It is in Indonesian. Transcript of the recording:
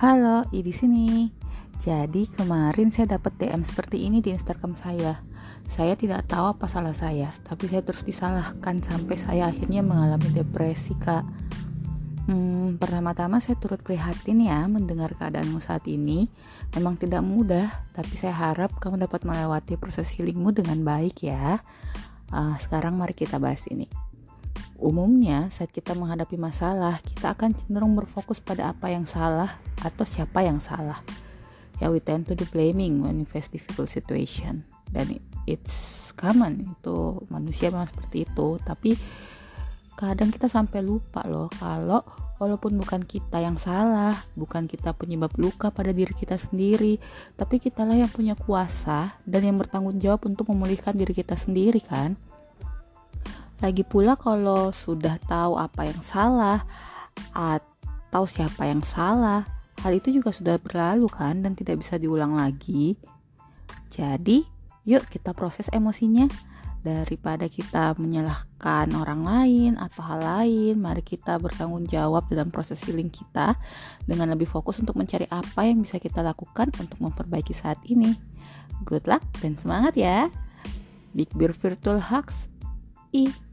Halo, I di sini. Jadi kemarin saya dapat DM seperti ini di Instagram saya. Saya tidak tahu apa salah saya, tapi saya terus disalahkan sampai saya akhirnya mengalami depresi, Kak. Hmm, pertama-tama saya turut prihatin ya mendengar keadaanmu saat ini. Memang tidak mudah, tapi saya harap kamu dapat melewati proses healingmu dengan baik ya. Uh, sekarang mari kita bahas ini. Umumnya, saat kita menghadapi masalah, kita akan cenderung berfokus pada apa yang salah atau siapa yang salah. Ya, we tend to do blaming when we face difficult situation. Dan it's common, itu manusia memang seperti itu. Tapi kadang kita sampai lupa loh kalau walaupun bukan kita yang salah, bukan kita penyebab luka pada diri kita sendiri, tapi kitalah yang punya kuasa dan yang bertanggung jawab untuk memulihkan diri kita sendiri kan. Lagi pula kalau sudah tahu apa yang salah atau siapa yang salah, hal itu juga sudah berlalu kan dan tidak bisa diulang lagi. Jadi, yuk kita proses emosinya daripada kita menyalahkan orang lain atau hal lain, mari kita bertanggung jawab dalam proses healing kita dengan lebih fokus untuk mencari apa yang bisa kita lakukan untuk memperbaiki saat ini. Good luck dan semangat ya. Big Bear Virtual Hugs. I